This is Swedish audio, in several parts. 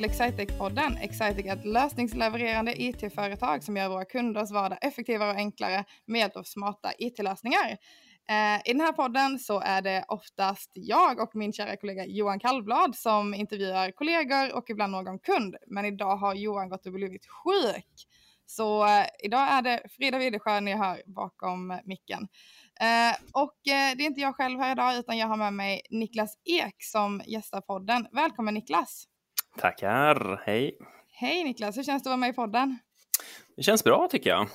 till Excitec-podden. Excitec är ett lösningslevererande IT-företag som gör våra kunders vardag effektivare och enklare med hjälp av smarta IT-lösningar. Eh, I den här podden så är det oftast jag och min kära kollega Johan Kallblad som intervjuar kollegor och ibland någon kund. Men idag har Johan gått och blivit sjuk. Så eh, idag är det Frida Widesjö ni hör bakom micken. Eh, och eh, det är inte jag själv här idag utan jag har med mig Niklas Ek som gästar podden. Välkommen Niklas! Tackar, hej! Hej Niklas, hur känns det att vara med i podden? Det känns bra tycker jag.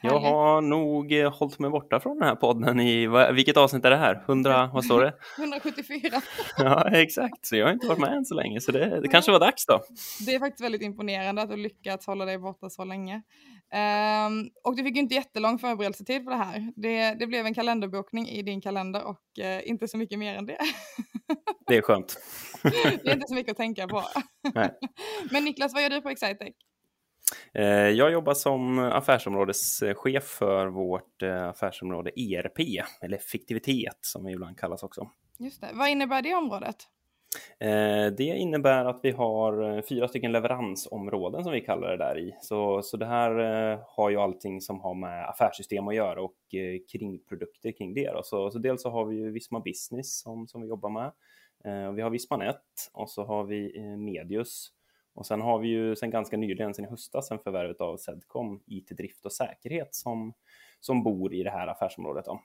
Jag har nog eh, hållit mig borta från den här podden i, vilket avsnitt är det här? 100, vad står det? 174. ja, exakt, så jag har inte varit med än så länge, så det, det kanske var dags då. Det är faktiskt väldigt imponerande att du lyckats hålla dig borta så länge. Um, och du fick ju inte jättelång förberedelsetid på det här. Det, det blev en kalenderbokning i din kalender och uh, inte så mycket mer än det. det är skönt. det är inte så mycket att tänka på. Men Niklas, vad gör du på Excitec? Eh, jag jobbar som affärsområdeschef för vårt eh, affärsområde ERP, eller effektivitet som det ibland kallas också. Just det. Vad innebär det området? Eh, det innebär att vi har fyra stycken leveransområden som vi kallar det där i. Så, så det här har ju allting som har med affärssystem att göra och kringprodukter kring det. Då. Så, så dels så har vi ju Visma Business som, som vi jobbar med. Vi har Vismanet och så har vi Medius och sen har vi ju sen ganska nyligen, sen i höstas, en förvärvet av Sedcom IT-drift och säkerhet som, som bor i det här affärsområdet. Då.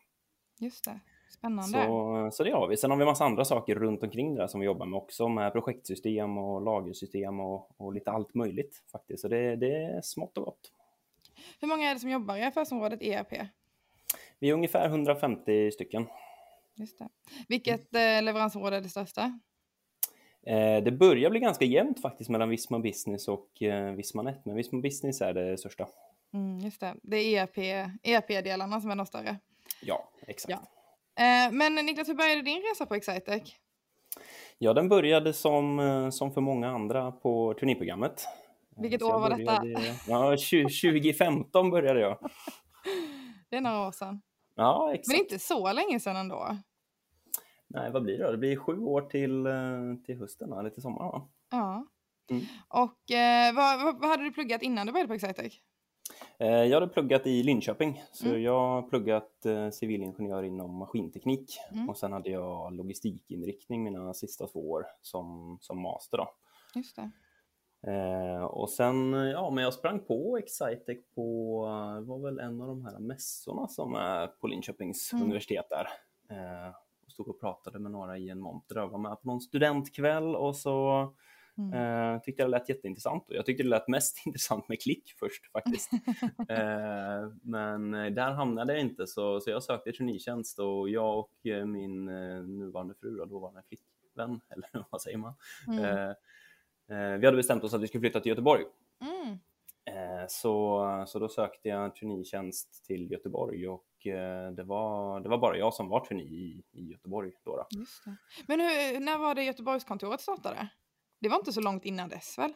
Just det, spännande. Så, så det har vi. Sen har vi massa andra saker runt omkring det där som vi jobbar med också, med projektsystem och lagersystem och, och lite allt möjligt faktiskt. Så det, det är smått och gott. Hur många är det som jobbar i affärsområdet ERP? Vi är ungefär 150 stycken. Just det. Vilket eh, leveransområde är det största? Eh, det börjar bli ganska jämnt faktiskt mellan Visma Business och eh, Visma Net, men Visma Business är det största. Mm, just det, det är ERP, ERP-delarna som är de större. Ja, exakt. Ja. Eh, men Niklas, hur började din resa på Excitec? Ja, den började som, som för många andra på turnéprogrammet. Vilket år var detta? Ja, 2015 började jag. Det är några år sedan. Ja, exakt. Men inte så länge sedan ändå. Nej, vad blir det då? Det blir sju år till, eh, till hösten, eller till sommaren va? Ja. Mm. Och eh, vad, vad, vad, hade du pluggat innan du började på Excitec? Eh, jag hade pluggat i Linköping, så mm. jag har pluggat eh, civilingenjör inom maskinteknik mm. och sen hade jag logistikinriktning mina sista två år som, som master. Då. Just det. Eh, och sen, ja, men jag sprang på Excitec på, det var väl en av de här mässorna som är på Linköpings mm. universitet där. Eh, stod och pratade med några i en monter och var med på någon studentkväll och så mm. eh, tyckte jag det lät jätteintressant och jag tyckte det lät mest intressant med klick först faktiskt. eh, men där hamnade jag inte så, så jag sökte traineetjänst och jag och eh, min eh, nuvarande fru, då var en flickvän, eller vad säger man? Mm. Eh, eh, vi hade bestämt oss att vi skulle flytta till Göteborg. Mm. Så, så då sökte jag traineetjänst till Göteborg och Eh, det var, det var bara jag som var trainee i, i Göteborg då. då. Men hur, när var det Göteborgskontoret startade? Det var inte så långt innan dess väl?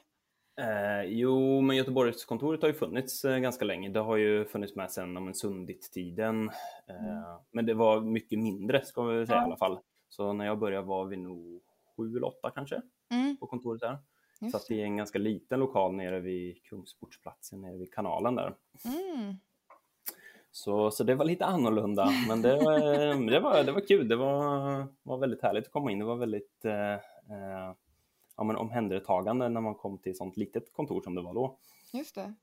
Eh, jo, men Göteborgskontoret har ju funnits eh, ganska länge. Det har ju funnits med sedan om Sundit-tiden. Eh, mm. Men det var mycket mindre ska vi säga ja. i alla fall. Så när jag började var vi nog sju eller åtta kanske mm. på kontoret där. Just Satt i en ganska liten lokal nere vid Kungsportsplatsen, nere vid kanalen där. Mm. Så, så det var lite annorlunda, men det, det, var, det var kul. Det var, var väldigt härligt att komma in. Det var väldigt eh, eh, ja, men omhändertagande när man kom till ett sånt litet kontor som det var då. Just det,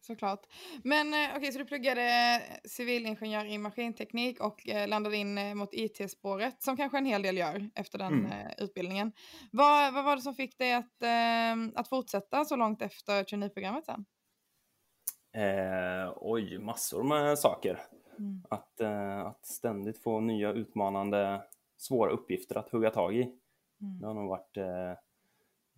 såklart. Men eh, okej, okay, så du pluggade civilingenjör i maskinteknik och eh, landade in eh, mot IT-spåret, som kanske en hel del gör efter den mm. Eh, utbildningen. Vad, vad var det som fick dig att, att fortsätta så långt efter traineeprogrammet sen? Eh, oj, massor med saker. Mm. Att, eh, att ständigt få nya utmanande, svåra uppgifter att hugga tag i. Mm. Det har nog varit eh,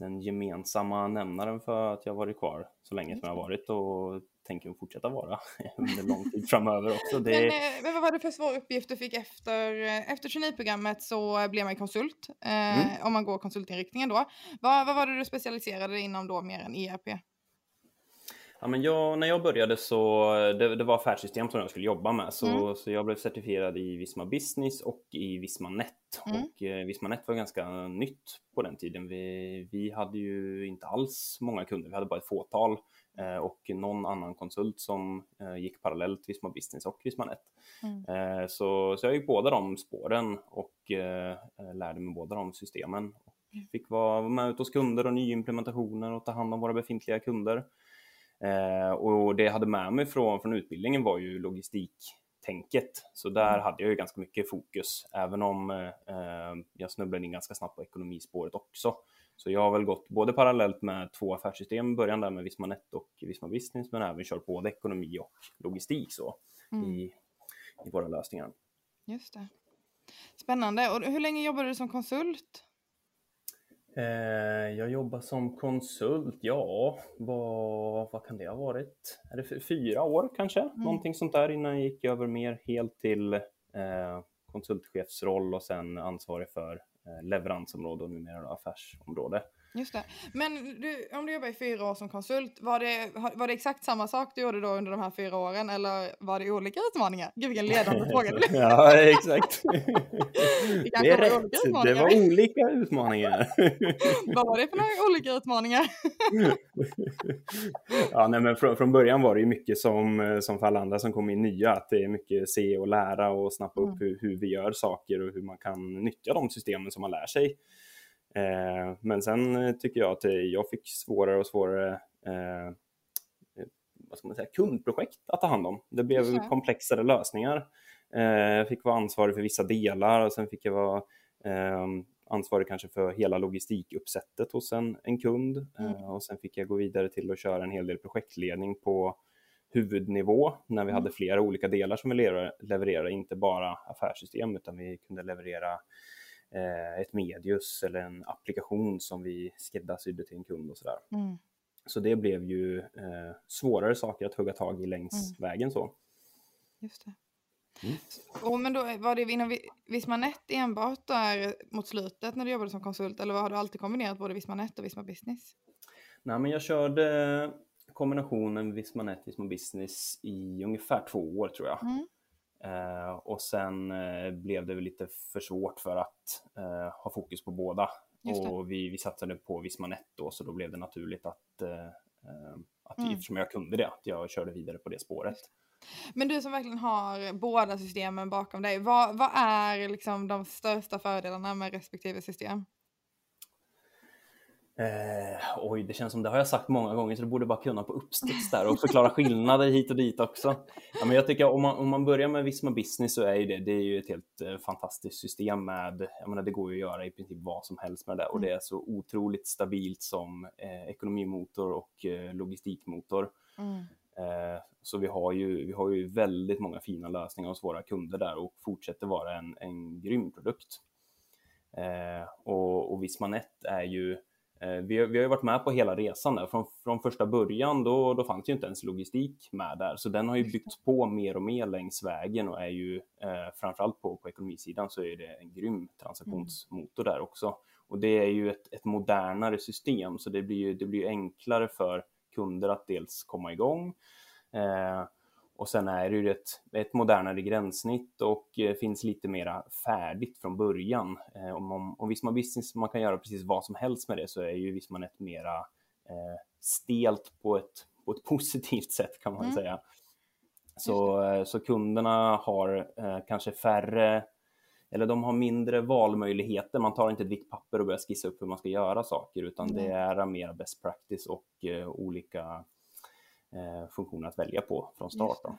den gemensamma nämnaren för att jag varit kvar så länge som jag har varit och tänker fortsätta vara under lång tid framöver också. Det... Men, eh, men, vad var det för svår uppgift du fick efter, eh, efter traineeprogrammet så blev man konsult, eh, mm. om man går konsultinriktningen då. Vad, vad var det du specialiserade dig inom då mer än ERP? Ja, men jag, när jag började så det, det var affärssystem som jag skulle jobba med så, Mm. så jag blev certifierad i Visma Business och i Visma Net. Mm. Och eh, Visma Net var ganska nytt på den tiden. Vi, vi hade ju inte alls många kunder, vi hade bara ett fåtal eh, och någon annan konsult som eh, gick parallellt Visma Business och Visma Net. Mm. Eh, så, så jag gick båda de spåren och eh, lärde mig båda de systemen. Och fick vara med ut hos kunder och nyimplementationer och ta hand om våra befintliga kunder. Eh, och det jag hade med mig från, från utbildningen var ju logistiktänket. Så där Mm. hade jag ju ganska mycket fokus, även om eh, jag snubblade in ganska snabbt på ekonomispåret också. Så jag har väl gått både parallellt med två affärssystem, i början där med Visma Net och Visma Business, men även kört både ekonomi och logistik så Mm. i, i våra lösningar. Just det. Spännande. Och hur länge jobbade du som konsult? Eh, jag jobbar som konsult, ja, vad, vad kan det ha varit? Är det fyra år kanske? Någonting sånt där innan jag gick över mer helt till eh, konsultchefsroll och sen ansvarig för eh, leveransområde och numera affärsområde. Just det. Men du, om du jobbar i fyra år som konsult, var det, var det exakt samma sak du gjorde då under de här fyra åren eller var det olika utmaningar? Gud vilken ledande fråga. det ja, exakt. kanske det är var olika rätt. Det var olika utmaningar. Vad var det för några olika utmaningar? ja, nej, men från, från början var det ju mycket som, som för alla andra som kom in nya, att det är mycket se och lära och snappa Mm. upp hur, hur vi gör saker och hur man kan nyttja de systemen som man lär sig. Eh, men sen eh, tycker jag att jag fick svårare och svårare eh, vad ska man säga, kundprojekt att ta hand om. Det blev det. komplexare lösningar. Jag fick vara ansvarig för vissa delar och sen fick jag vara ansvarig kanske för hela logistikuppsättet hos en, en kund. Mm. Och sen fick jag gå vidare till att köra en hel del projektledning på huvudnivå när vi Mm. hade flera olika delar som vi levererade, inte bara affärssystem utan vi kunde leverera ett medius eller en applikation som vi skräddarsydde till en kund och sådär. Mm. Så det blev ju eh, svårare saker att hugga tag i längs vägen så. Just det. Mm. Och, men då var det inom Vi- Visma Net enbart där mot slutet när du jobbade som konsult eller har du alltid kombinerat både Visma Net och Visma Business? Nej, men jag körde kombinationen Visma Net, Visma Business i ungefär två år tror jag. Mm. Eh, och sen eh, blev det väl lite för svårt för att eh, ha fokus på båda. Och vi, vi satsade på Visma Net då, så då blev det naturligt att, eh, eh, att Mm. eftersom jag kunde det, att jag körde vidare på det spåret. Men du som verkligen har båda systemen bakom dig, vad, vad är liksom de största fördelarna med respektive system? Eh, oj, det känns som det har jag sagt många gånger så det borde bara kunna på uppstuds där och förklara skillnader hit och dit också. Ja, men jag tycker om man, om man börjar med Visma Business så är ju det, det är ju ett helt eh, fantastiskt system med, jag menar det går ju att göra i princip vad som helst med det och det är så otroligt stabilt som eh, ekonomimotor och eh, logistikmotor. Mm. Eh, Så vi har, ju, vi har ju väldigt många fina lösningar hos våra kunder där och fortsätter vara en, en grym produkt. Och, och Vismanet är ju, vi, har, vi har ju varit med på hela resan där. Från, från första början då, då fanns ju inte ens logistik med där, så den har ju byggts på mer och mer längs vägen och är ju eh, framförallt på, på ekonomisidan så är det en grym transaktionsmotor där också. Och det är ju ett, ett modernare system så det blir ju det blir enklare för kunder att dels komma igång eh, och sen är det ju ett, ett modernare gränssnitt och eh, finns lite mera färdigt från början. Eh, om, om, om Visma Business man kan göra precis vad som helst med det så är ju Visma ett mera eh, stelt på ett, på ett positivt sätt kan man Mm. säga. Så, eh, så kunderna har eh, kanske färre eller de har mindre valmöjligheter. Man tar inte ett vitt papper och börjar skissa upp hur man ska göra saker, utan det Nej. är mer best practice och eh, olika eh, funktioner att välja på från start. Eh,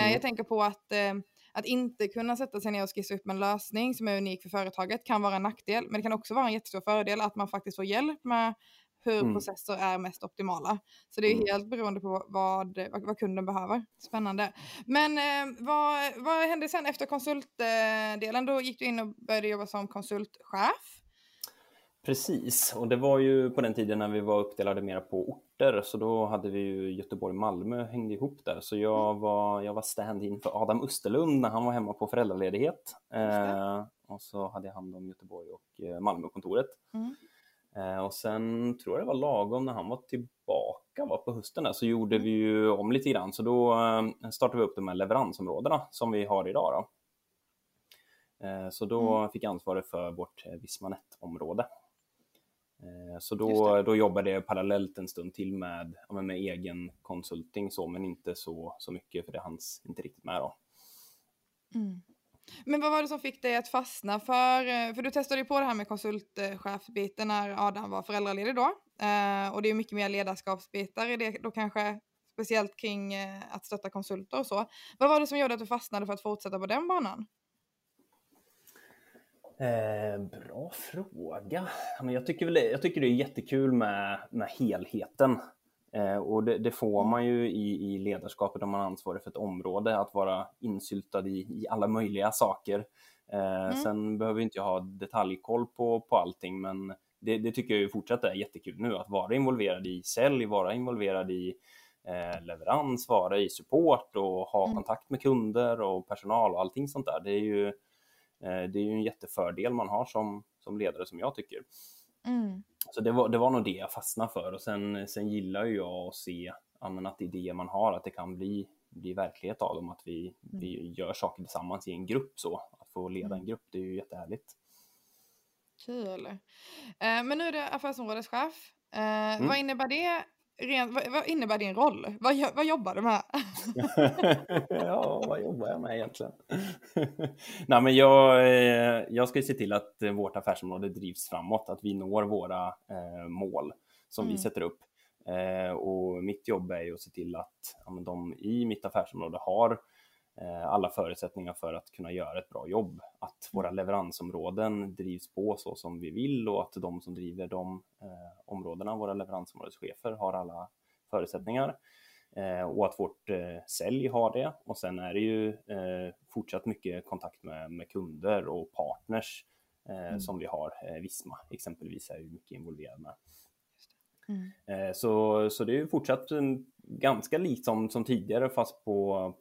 Mm. Jag tänker på att, eh, att inte kunna sätta sig ner och skissa upp en lösning som är unik för företaget kan vara en nackdel, men det kan också vara en jättestor fördel att man faktiskt får hjälp med hur Mm. processer är mest optimala. Så det är Mm. helt beroende på vad, vad, vad kunden behöver. Spännande. Men eh, vad, vad hände sen efter konsultdelen? Då gick du in och började jobba som konsultchef. Precis, och det var ju på den tiden när vi var uppdelade mera på orter, så då hade vi ju Göteborg och Malmö hängde ihop där. Så jag var, jag var stand-in för Adam Österlund när han var hemma på föräldraledighet. Eh, och så hade jag hand om Göteborg och eh, Malmökontoret. Mm. Eh, och sen tror jag det var lagom när han var tillbaka var på hösten där, så gjorde vi ju om lite grann. Så då eh, startade vi upp de här leveransområdena som vi har idag. Då. Eh, så då mm. fick jag ansvaret för vårt Vismanet-område. Så då, då jobbade jag parallellt en stund till med, med egen konsulting så, men inte så, så mycket för det hanns inte riktigt med då. Mm. Men vad var det som fick dig att fastna för, eh, för du testade ju på det här med konsultchefsbiten när Adam var föräldraledig då. Eh, och det är mycket mer ledarskapsbitar i det då kanske, speciellt kring eh, att stötta konsulter och så. Vad var det som gjorde att du fastnade för att fortsätta på den banan? Eh, bra fråga. jag, tycker väl, jag tycker det är jättekul med, med helheten. Eh, och det, det, får man ju i, i ledarskapet om man är ansvarig för ett område, att vara insyltad i, i alla möjliga saker. Eh, mm. Sen behöver inte jag ha detaljkoll på, på allting, men det, det tycker jag ju fortsatt är jättekul nu, att vara involverad i sälj, vara involverad i eh, leverans, vara i support och ha mm. kontakt med kunder och personal och allting sånt där. Det är ju, det är ju en jättefördel man har som, som ledare som jag tycker. Mm. Så det var, det var nog det jag fastnade för och sen, sen gillar ju jag att se att idéer man har, att det kan bli, bli verklighet av dem, att vi, mm. vi gör saker tillsammans i en grupp så. Att få leda en mm. grupp, det är ju jättehärligt. Kul. Eh, men nu är det affärsområdeschef. Eh, mm. Vad innebär det Ren, vad, vad, innebär din roll? Vad, vad jobbar du med? ja, vad jobbar jag med egentligen? Nej, men jag, eh, jag ska se till att vårt affärsområde drivs framåt, att vi når våra eh, mål som mm. vi sätter upp. Eh, och mitt jobb är ju att se till att ja, de i mitt affärsområde har Eh, alla förutsättningar för att kunna göra ett bra jobb. Att våra leveransområden drivs på så som vi vill och att de som driver de eh, områdena, våra leveransområdeschefer, har alla förutsättningar. Eh, och att vårt eh, sälj har det. Och sen är det ju eh, fortsatt mycket kontakt med, med kunder och partners eh, mm. som vi har. Visma exempelvis är ju mycket involverad med. Mm. Så, så det är ju fortsatt ganska likt som, som tidigare fast på,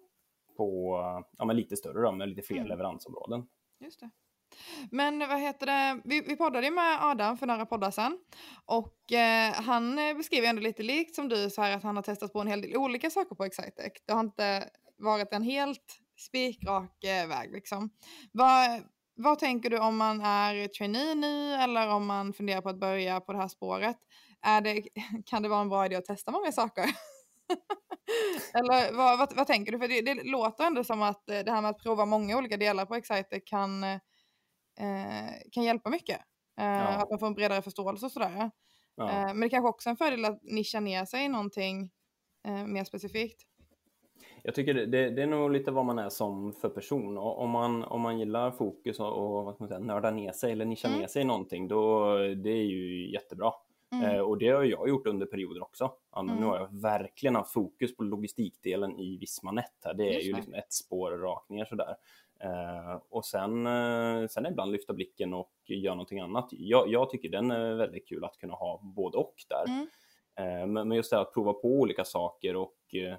på ja, men lite större då, med lite fler mm. leveransområden. Just det. Men vad heter det, vi, vi poddade ju med Adam för några poddar sedan och eh, han beskriver ändå lite likt som du så här att han har testat på en hel del olika saker på Excitec. Det har inte varit en helt spikrak eh, väg liksom. Vad, vad tänker du om man är trainee nu eller om man funderar på att börja på det här spåret? Är det, kan det vara en bra idé att testa många saker? Eller vad, vad, vad, tänker du? För det, det, låter ändå som att eh, det här med att prova många olika delar på Exciter kan, eh, kan hjälpa mycket. Eh, ja. Att man får en bredare förståelse och sådär. Ja. Eh, men det kanske också är en fördel att nischa ner sig i någonting eh, mer specifikt. Jag tycker det, det, det, är nog lite vad man är som för person. Och om, man, om man gillar fokus och, och vad ska man säga, nörda ner sig eller nischa mm. ner sig i någonting, då det är ju jättebra. Mm. Eh, och det har jag gjort under perioder också. mm. Nu har jag verkligen haft fokus på logistikdelen i Vismanet. Här. Det är Just ju liksom ett spår rakt ner sådär. Eh, och sen, eh, sen ibland lyfta blicken och göra någonting annat. Jag, jag, tycker den är väldigt kul att kunna ha både och där. Mm. Eh, men, men just det att prova på olika saker och eh,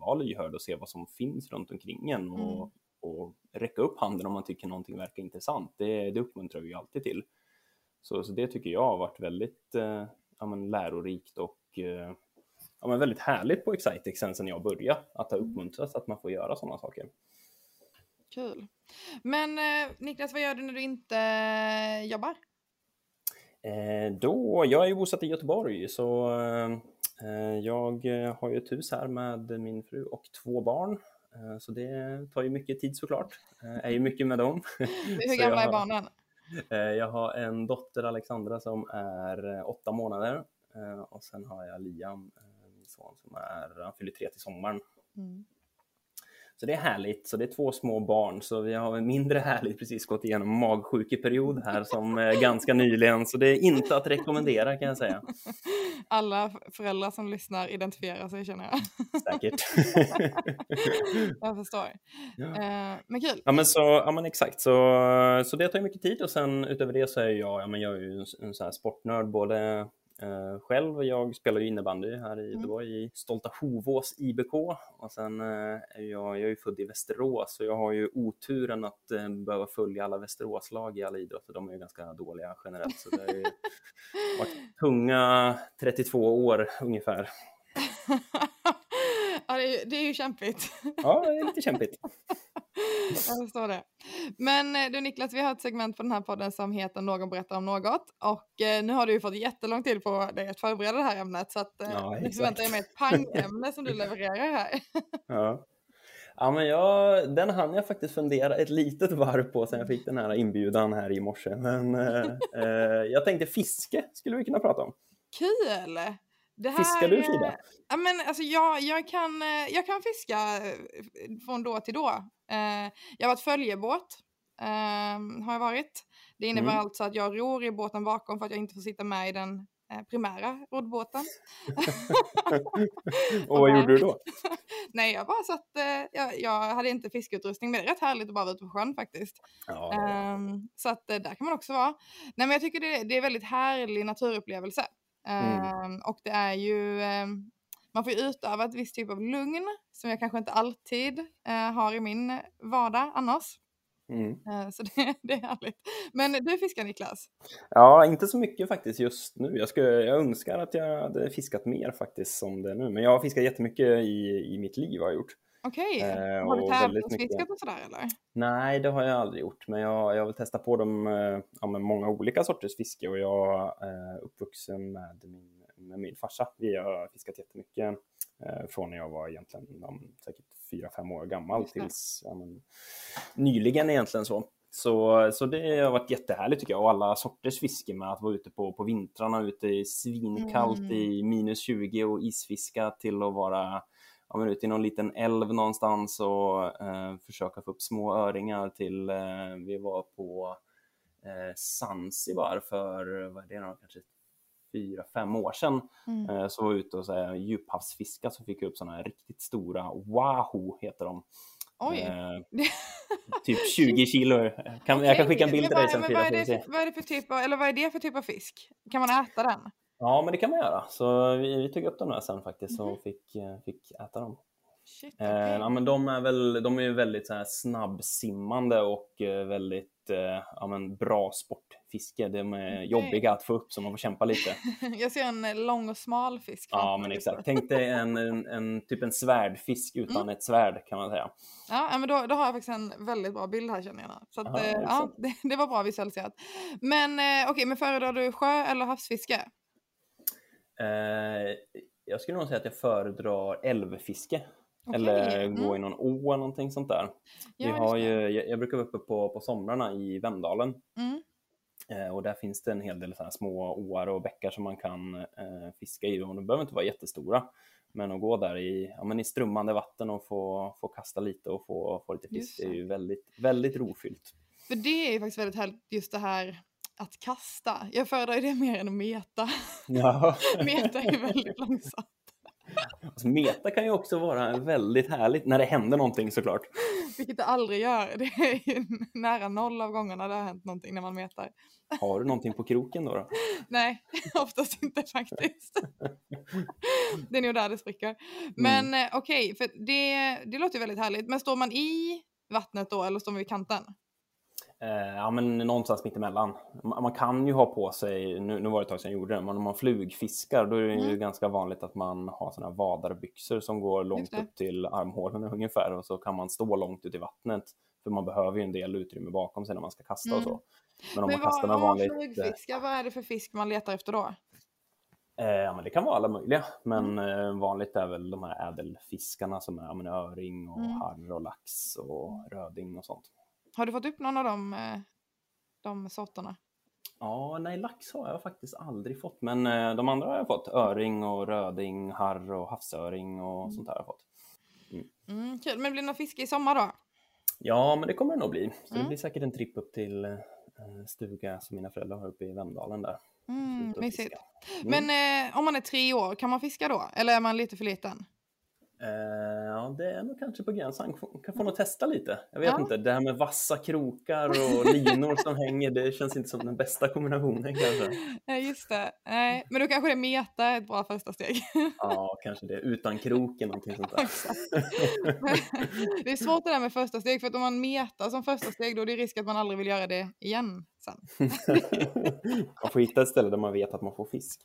vara lyhörd och se vad som finns runt omkring en och, mm. och räcka upp handen om man tycker någonting verkar intressant. Det, det uppmuntrar vi alltid till. Så, så det tycker jag har varit väldigt eh, ja, men lärorikt och eh, ja, men väldigt härligt på Excitex sen, sen jag började. Att det uppmuntras att man får göra sådana saker. Kul. Men eh, Niklas, vad gör du när du inte jobbar? Eh, då, jag är ju bosatt i Göteborg så eh, jag har ju ett hus här med min fru och två barn. Eh, så det tar ju mycket tid såklart. är ju mycket med dem. Hur gamla är barnen? Eh, jag har en dotter, Alexandra, som är eh, åtta månader eh, och sen har jag Liam, min son, som är, han fyller tre till sommaren. Mm. Så det är härligt. Så det är två små barn, så vi har mindre härligt precis gått igenom magsjukeperiod här som är ganska nyligen, så det är inte att rekommendera kan jag säga. Alla föräldrar som lyssnar identifierar sig känner jag. Säkert. jag förstår. Ja. Eh, men kul. Ja men, så, ja, men exakt, så, så det tar mycket tid och sen utöver det så är jag, ja, men jag är ju en, en sån här sportnörd, både Eh, själv, jag spelar ju innebandy här i, Mm. det var i stolta Hovås IBK och sen eh, är jag, jag är ju född i Västerås så jag har ju oturen att eh, behöva följa alla Västeråslag i alla idrotter. De är ju ganska dåliga generellt så det har ju varit tunga 32 år ungefär. ja, det, är, det är ju kämpigt. Ja, det är lite kämpigt. Jag förstår det. Men eh, du Niklas, vi har ett segment på den här podden som heter Någon berättar om något. Och eh, nu har du ju fått jättelång tid på dig att förbereda det här ämnet. Så att eh, Ja, nu förväntar jag mig ett pangämne som du levererar här. Ja. Ja, men jag, den hann jag faktiskt fundera ett litet varv på sen jag fick den här inbjudan här i morse. Men eh, eh, jag tänkte fiske skulle vi kunna prata om. Kul! Det här, Fiskar du, Frida? Ja, men alltså jag, jag, kan, eh, jag kan fiska eh, från då till då. Eh, Jag har varit följebåt. eh, Har jag varit. Det innebär Mm. alltså att jag ror i båten bakom för att jag inte får sitta med i den primära roddbåten. Och vad gjorde du då? Nej, jag bara satt, jag, jag hade inte fiskeutrustning men det är rätt härligt att bara vara ute på sjön faktiskt. Ja, Ehm, så att där kan man också vara. Nej men jag tycker det, det är väldigt härlig naturupplevelse. Mm. Ehm, och det är ju, ehm, man får ju utöva ett visst typ av lugn som jag kanske inte alltid eh, har i min vardag annars. mm. Eh, så det, det är härligt. Men du fiskar Niklas? ja, inte så mycket faktiskt just nu. Jag, skulle, jag önskar att jag hade fiskat mer faktiskt som det är nu. Men jag har fiskat jättemycket i, i mitt liv har jag gjort. Okej, Eh, har du tävlingsfiskat och sådär eller? Nej, det har jag aldrig gjort, men jag, jag vill testa på dem, eh, ja, med många olika sorters fiske och jag är uppvuxen med min, med min farsa. Vi har fiskat jättemycket eh, från när jag var egentligen säkert fyra fem år gammal tills ja, men, nyligen egentligen så. Så, så det har varit jättehärligt tycker jag och alla sorters fiske med att vara ute på, på vintrarna ute i svinkallt Mm. i minus 20 och isfiska till att vara ja, men ute i någon liten älv någonstans och eh, försöka få upp små öringar till, eh, vi var på eh, Zanzibar för, vad är det då, kanske fyra, fem år sedan. Mm. Eh, så var vi ute och så här, djuphavsfiska så fick jag upp sådana här riktigt stora, wahoo heter de. Oj. Eh, typ 20 kilo. Kan, Jag kan skicka en bild till dig sen Frida. vad är det för typ av, eller vad är det för typ av fisk? Kan man äta den? Ja, men det kan man göra. Så vi, vi tog upp dem där sen faktiskt Mhm. och fick, eh, fick äta dem. Shit, Eh, okej. ja, men de är väl de är ju väldigt så här snabbsimmande och eh, väldigt eh, ja, men bra sportfiske. De är Okej. jobbiga att få upp så man får kämpa lite. Jag ser en eh, lång och smal fisk. Ja, men exakt. Tänk dig en, en, en typ en svärdfisk utan ett svärd kan man säga. Ja, men då, då har jag faktiskt en väldigt bra bild här känner jag. Så att, Ja, eh, ja, det, det var bra visualiserat. Men eh, okej, men föredrar du sjö eller havsfiske? Eh, jag skulle nog säga att jag föredrar älvfiske. Okej, Eller gå mm. i någon å eller någonting sånt där. Ja, Vi har ju, jag, jag brukar vara uppe på, på somrarna i Vemdalen. Mm. Eh, och där finns det en hel del så små åar och bäckar som man kan eh, fiska i. Och de behöver inte vara jättestora. Men att gå där i, ja, men i strömmande vatten och få, få kasta lite och få, få lite fisk, är ju väldigt, väldigt rofyllt. För det är ju faktiskt väldigt härligt just det här att kasta. Jag föredrar det mer än att meta. Ja. meta är väldigt långsamt. Alltså, meta kan ju också vara väldigt härligt när det händer någonting såklart. Vilket det aldrig gör. Det är nära noll av gångerna det har hänt någonting när man metar. Har du någonting på kroken då? då? Nej, oftast inte faktiskt. det är nog där det spricker. Men eh, okej, för det, det låter ju väldigt härligt. Men står man i vattnet då eller står man vid kanten? Eh, ja, men någonstans mittemellan. Man, man kan ju ha på sig, nu, nu var det ett tag sedan jag gjorde det, men om man flugfiskar då är det ju Mm. ganska vanligt att man har här vadarbyxor som går långt upp till armhålorna ungefär och så kan man stå långt ut i vattnet. För man behöver ju en del utrymme bakom sig när man ska kasta och Mm. så. Men om Men man kastar vad, med om man vanligt... eh, flugfiskar, vad är det för fisk man letar efter då? Eh, ja, men det kan vara alla möjliga, men Mm. eh, vanligt är väl de här ädelfiskarna som är ja, men öring och Mm. harr och lax och röding och sånt. Har du fått upp någon av de, eh, de sorterna? Ja, nej, lax har jag faktiskt aldrig fått, men eh, de andra har jag fått. Öring och röding, harr och havsöring och Mm. sånt där har jag fått. Mm, kul. Men blir det någon fiske i sommar då? Ja, men det kommer det nog bli. Så det Mm. blir säkert en tripp upp till eh, stuga som mina föräldrar har uppe i Vemdalen där. Mm, mysigt. Mm. Men eh, om man är tre år, kan man fiska då? Eller är man lite för liten? Eh, ja, det är nog kanske på gränsen. Kan, få nog testa lite. Jag vet Ja. inte, det här med vassa krokar och linor som hänger, det känns inte som den bästa kombinationen kanske. Nej, just det. Nej, men då kanske det meta är ett bra första steg. Ja, kanske det. Utan kroken, någonting sånt där. Det är svårt det där med första steg, för att om man metar som första steg då är det risk att man aldrig vill göra det igen sen. man får hitta ett ställe där man vet att man får fisk.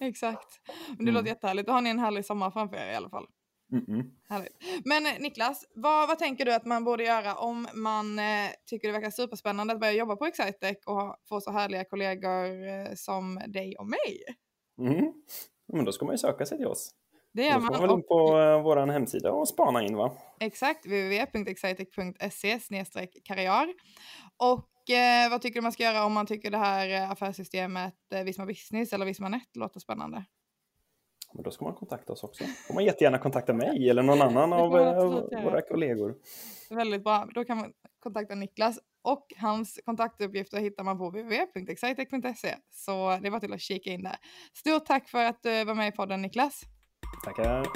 Exakt. Men det Mm. låter jättehärligt. Då har ni en härlig sommar framför er i alla fall. Men eh, Niklas, vad, vad tänker du att man borde göra om man eh, tycker det verkar superspännande att börja jobba på Excitec och få så härliga kollegor eh, som dig och mig? Mm. Men då ska man ju söka sig till oss. Det Då gör får man man. väl in Och, på eh, vår hemsida och spana in va? exakt, www.excitec.se karriär. Och eh, vad tycker du man ska göra om man tycker det här eh, affärssystemet eh, Visma Business eller Visma Net låter spännande? Men då ska man kontakta oss också. får man jättegärna kontakta mig eller någon annan av eh, göra. våra kollegor. Väldigt bra. Då kan man kontakta Niklas och hans kontaktuppgifter hittar man på www.excitec.se. Så det är bara till att kika in där. Stort tack för att du var med i podden Niklas. Tackar.